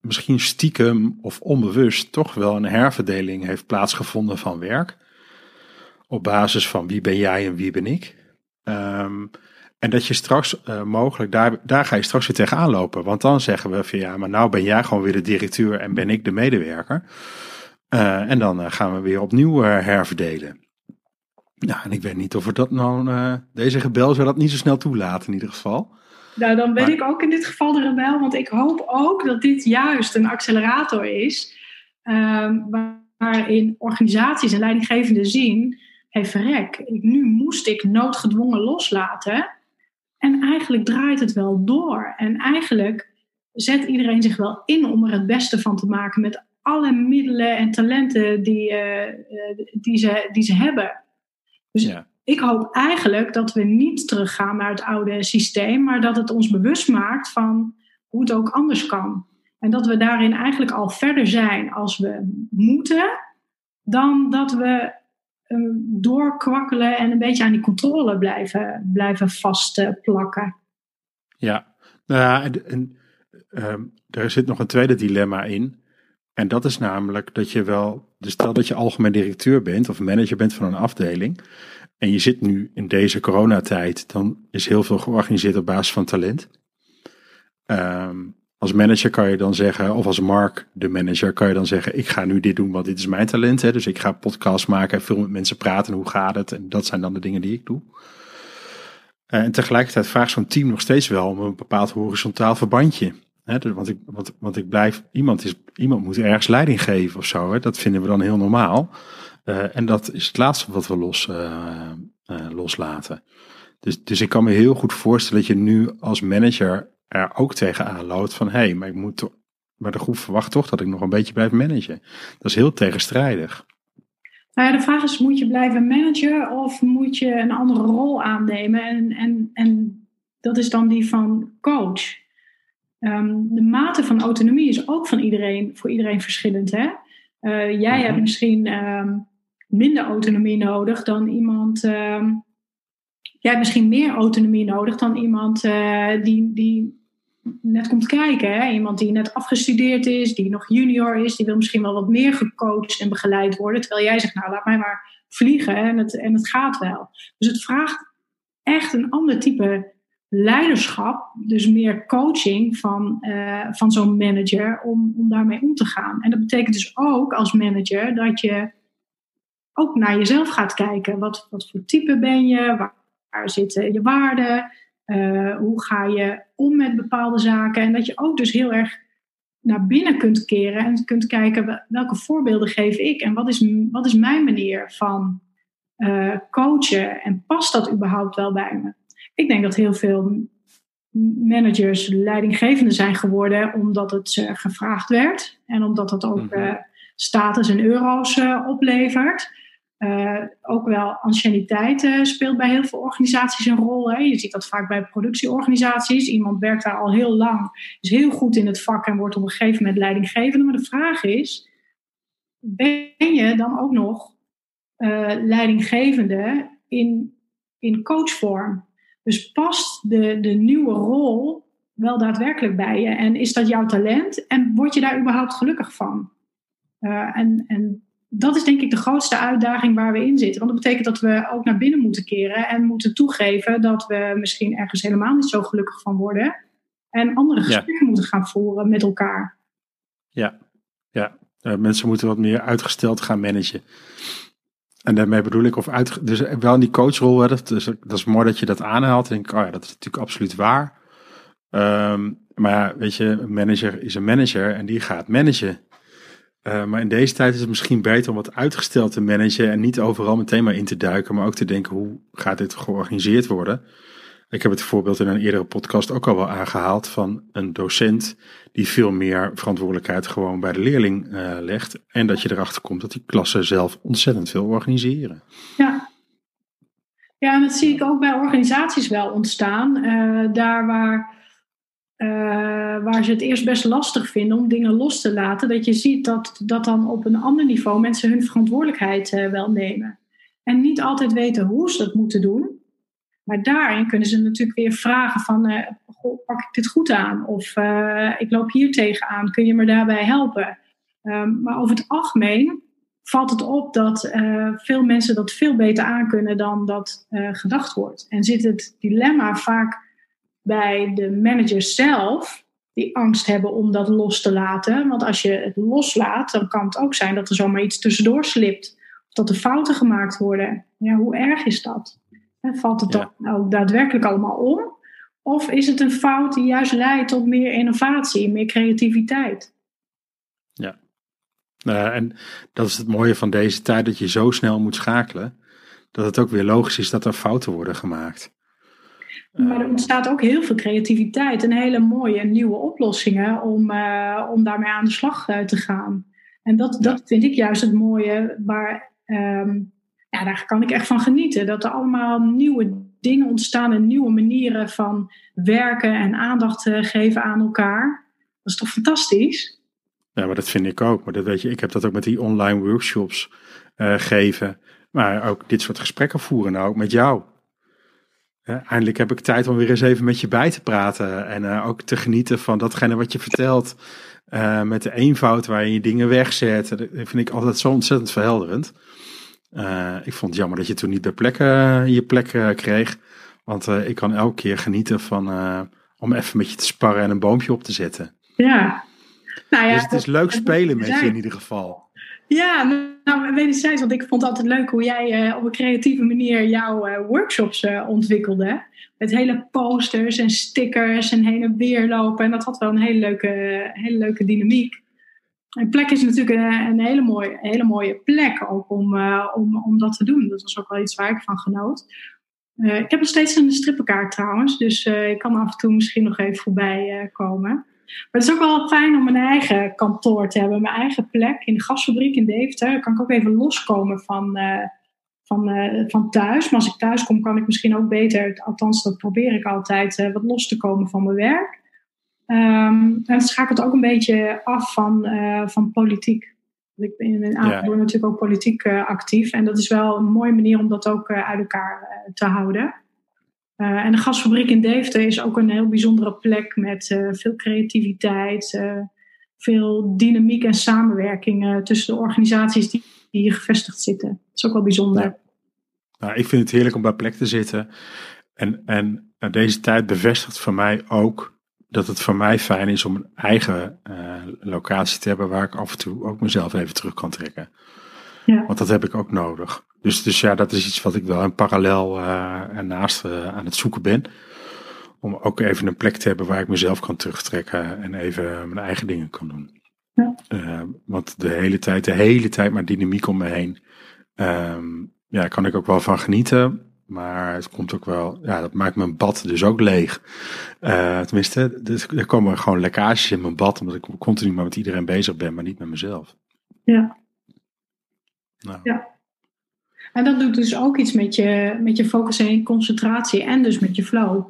misschien stiekem of onbewust toch wel een herverdeling heeft plaatsgevonden van werk. Op basis van wie ben jij en wie ben ik. Um, en dat je straks uh, mogelijk, daar, daar ga je straks weer tegenaan lopen. Want dan zeggen we van ja, maar nou ben jij gewoon weer de directeur en ben ik de medewerker. Uh, en dan uh, gaan we weer opnieuw herverdelen. Nou, en ik weet niet of we dat nou, deze rebel zou dat niet zo snel toelaten in ieder geval. Nou, dan ben ik ook in dit geval de rebel, want ik hoop ook dat dit juist een accelerator is. Ehm, waarin organisaties en leidinggevenden zien: hey, verrek, nu moest ik noodgedwongen loslaten. En eigenlijk draait het wel door. En eigenlijk zet iedereen zich wel in om er het beste van te maken met alle middelen en talenten die, uh, die, ze, die ze hebben. Dus ja. ik hoop eigenlijk dat we niet teruggaan naar het oude systeem, maar dat het ons bewust maakt van hoe het ook anders kan. En dat we daarin eigenlijk al verder zijn als we moeten, dan dat we Ehm, doorkwakkelen en een beetje aan die controle blijven, blijven vastplakken. Ja, nou ja, en, en um, er zit nog een tweede dilemma in. En dat is namelijk dat je wel, dus stel dat je algemeen directeur bent of manager bent van een afdeling. En je zit nu in deze coronatijd, dan is heel veel georganiseerd op basis van talent. Um, als manager kan je dan zeggen, of als Mark, de manager, kan je dan zeggen: Ik ga nu dit doen, want dit is mijn talent. Hè? Dus ik ga podcast maken en veel met mensen praten. Hoe gaat het? En dat zijn dan de dingen die ik doe. Eh, en tegelijkertijd vraagt zo'n team nog steeds wel om een bepaald horizontaal verbandje. Dus, want, ik, want, ik blijf, iemand, is, iemand moet ergens leiding geven of zo. Hè? Dat vinden we dan heel normaal. Uh, en dat is het laatste wat we los, uh, loslaten. Dus, dus ik kan me heel goed voorstellen dat je nu als manager er ook tegenaan loopt van hé, hey, maar ik moet maar de groep verwacht toch dat ik nog een beetje blijf managen. Dat is heel tegenstrijdig. Nou de vraag is, moet je blijven managen of moet je een andere rol aannemen? En, en, en dat is dan die van coach. Um, de mate van autonomie is ook van iedereen, voor iedereen verschillend. Hè? Uh, jij mm-hmm. hebt misschien um, minder autonomie nodig dan iemand. Um, jij hebt misschien meer autonomie nodig dan iemand uh, die, die net komt kijken. Hè? Iemand die net afgestudeerd is, die nog junior is, die wil misschien wel wat meer gecoacht en begeleid worden. Terwijl jij zegt, nou laat mij maar vliegen en het, en het gaat wel. Dus het vraagt echt een ander type leiderschap, dus meer coaching van, uh, van zo'n manager om, om daarmee om te gaan. En dat betekent dus ook als manager dat je ook naar jezelf gaat kijken. Wat, wat voor type ben je? Waar, zitten je waarden? Uh, hoe ga je om met bepaalde zaken? En dat je ook dus heel erg naar binnen kunt keren en kunt kijken welke voorbeelden geef ik en wat is, wat is mijn manier van uh, coachen en past dat überhaupt wel bij me? Ik denk dat heel veel managers leidinggevende zijn geworden omdat het uh, gevraagd werd en omdat het ook uh, status en euro's oplevert. Uh, ook wel anciëniteit speelt bij heel veel organisaties een rol. Hè. Je ziet dat vaak bij productieorganisaties. Iemand werkt daar al heel lang, is heel goed in het vak en wordt op een gegeven moment leidinggevende. Maar de vraag is, ben je dan ook nog leidinggevende in, in coachvorm? Dus past de, de nieuwe rol wel daadwerkelijk bij je? En is dat jouw talent? En word je daar überhaupt gelukkig van? en, en dat is denk ik de grootste uitdaging waar we in zitten. Want dat betekent dat we ook naar binnen moeten keren en moeten toegeven dat we misschien ergens helemaal niet zo gelukkig van worden. En andere gesprekken moeten gaan voeren met elkaar. Ja, ja. Uh, mensen moeten wat meer uitgesteld gaan managen. En daarmee bedoel ik, of uit, dus wel in die coachrol, hè, dat, is, dat is mooi dat je dat aanhaalt. En ik, oh ja, dat is natuurlijk absoluut waar. Um, maar weet je, een manager is een manager en die gaat managen. Uh, maar in deze tijd is het misschien beter om wat uitgesteld te managen en niet overal meteen maar in te duiken, maar ook te denken hoe gaat dit georganiseerd worden. Ik heb het voorbeeld in een eerdere podcast ook al wel aangehaald van een docent die veel meer verantwoordelijkheid gewoon bij de leerling uh, legt. En dat je erachter komt dat die klassen zelf ontzettend veel organiseren. Ja. Ja, en dat zie ik ook bij organisaties wel ontstaan. Uh, daar waar, uh, waar ze het eerst best lastig vinden om dingen los te laten, dat je ziet dat, dat dan op een ander niveau mensen hun verantwoordelijkheid wel nemen. En niet altijd weten hoe ze dat moeten doen. Maar daarin kunnen ze natuurlijk weer vragen van, goh, pak ik dit goed aan? Of uh, ik loop hier tegenaan, kun je me daarbij helpen? Um, maar over het algemeen valt het op dat uh, veel mensen dat veel beter aankunnen dan dat gedacht wordt. En zit het dilemma vaak bij de managers zelf, die angst hebben om dat los te laten. Want als je het loslaat, dan kan het ook zijn dat er zomaar iets tussendoor slipt. Of dat er fouten gemaakt worden. Ja, hoe erg is dat? Valt het dan ook daadwerkelijk allemaal om? Of is het een fout die juist leidt tot meer innovatie, meer creativiteit? Ja, uh, en dat is het mooie van deze tijd, dat je zo snel moet schakelen, dat het ook weer logisch is dat er fouten worden gemaakt. Maar er ontstaat ook heel veel creativiteit en hele mooie nieuwe oplossingen om, uh, om daarmee aan de slag uh, te gaan. En dat, dat vind ik juist het mooie waar. Um, ja, daar kan ik echt van genieten. Dat er allemaal nieuwe dingen ontstaan en nieuwe manieren van werken en aandacht eh, geven aan elkaar. Dat is toch fantastisch? Ja, maar dat vind ik ook. Maar dat weet je, ik heb dat ook met die online workshops uh, geven. Maar ook dit soort gesprekken voeren, nou ook met jou. eindelijk heb ik tijd om weer eens even met je bij te praten. En uh, ook te genieten van datgene wat je vertelt. Met de eenvoud waarin je dingen wegzet. Dat vind ik altijd zo ontzettend verhelderend. Uh, ik vond het jammer dat je toen niet bij plekken uh, je plek uh, kreeg. Want ik kan elke keer genieten van om even met je te sparren en een boompje op te zetten. Ja. Nou ja dus het is leuk spelen met je in ieder geval. Ja, nou wederzijds, want ik vond het altijd leuk hoe jij op een creatieve manier jouw workshops ontwikkelde. Met hele posters en stickers en heen en weer lopen. En dat had wel een hele leuke, hele leuke dynamiek. Een plek is natuurlijk een, hele, mooie, hele mooie plek ook om, uh, om, om dat te doen. Dat was ook wel iets waar ik van genoot. Uh, ik heb nog steeds een strippenkaart trouwens, dus uh, ik kan af en toe misschien nog even voorbij komen. Maar het is ook wel fijn om mijn eigen kantoor te hebben, mijn eigen plek in de gasfabriek in Deventer. Dan kan ik ook even loskomen van, van, van thuis. Maar als ik thuis kom, kan ik misschien ook beter, althans dat probeer ik altijd, wat los te komen van mijn werk. Um, en het schakelt ook een beetje af van, uh, van politiek. Ik ben in Apeldoorn ja. natuurlijk ook politiek uh, actief. En dat is wel een mooie manier om dat ook uh, uit elkaar te houden. en de gasfabriek in Deventer is ook een heel bijzondere plek met veel creativiteit, veel dynamiek en samenwerking tussen de organisaties die, die hier gevestigd zitten. Dat is ook wel bijzonder. Ja. Nou, ik vind het heerlijk om bij plek te zitten. En, en deze tijd bevestigt voor mij ook dat het voor mij fijn is om een eigen uh, locatie te hebben waar ik af en toe ook mezelf even terug kan trekken. Ja. Want dat heb ik ook nodig. Dus, dus ja, dat is iets wat ik wel in parallel uh, ernaast uh, aan het zoeken ben. Om ook even een plek te hebben waar ik mezelf kan terugtrekken en even mijn eigen dingen kan doen. Ja. want de hele tijd, de hele tijd maar dynamiek om me heen. Um, ja, kan ik ook wel van genieten. Maar het komt ook wel, ja, dat maakt mijn bad dus ook leeg. Uh, tenminste, dus, er komen gewoon lekkages in mijn bad, omdat ik continu maar met iedereen bezig ben, maar niet met mezelf. Ja. Nou. Ja. En dat doet dus ook iets met je, met je focus en je concentratie en dus met je flow.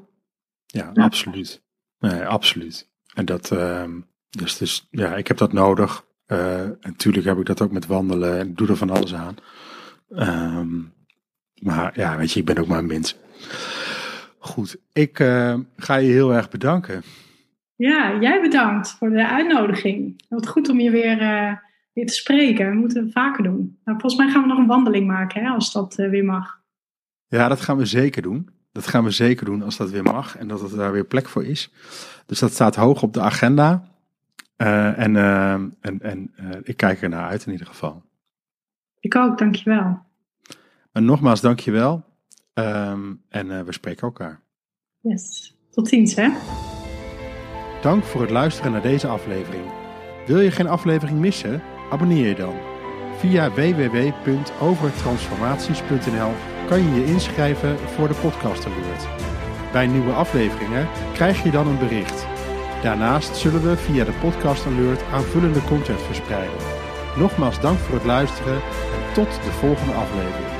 Ja, absoluut. Nee, absoluut. En dat, uh, dus, dus ja, ik heb dat nodig. Uh, en natuurlijk heb ik dat ook met wandelen en doe er van alles aan. Um, maar ja, weet je, ik ben ook maar een mens. Goed, ik uh, ga je heel erg bedanken. Ja, jij bedankt voor de uitnodiging. Wat goed om je weer uh, weer te spreken. Dat moeten we vaker doen. Nou, volgens mij gaan we nog een wandeling maken, hè, als dat weer mag. Ja, dat gaan we zeker doen. Dat gaan we zeker doen als dat weer mag en dat er daar weer plek voor is. Dus dat staat hoog op de agenda. En en, en ik kijk er naar uit in ieder geval. Ik ook, dankjewel. En nogmaals, dankjewel. Um, en we spreken elkaar. Yes, tot ziens hè. Dank voor het luisteren naar deze aflevering. Wil je geen aflevering missen? Abonneer je dan. Via www.overtransformaties.nl kan je je inschrijven voor de podcast alert. Bij nieuwe afleveringen krijg je dan een bericht. Daarnaast zullen we via de podcast alert aanvullende content verspreiden. Nogmaals dank voor het luisteren en tot de volgende aflevering.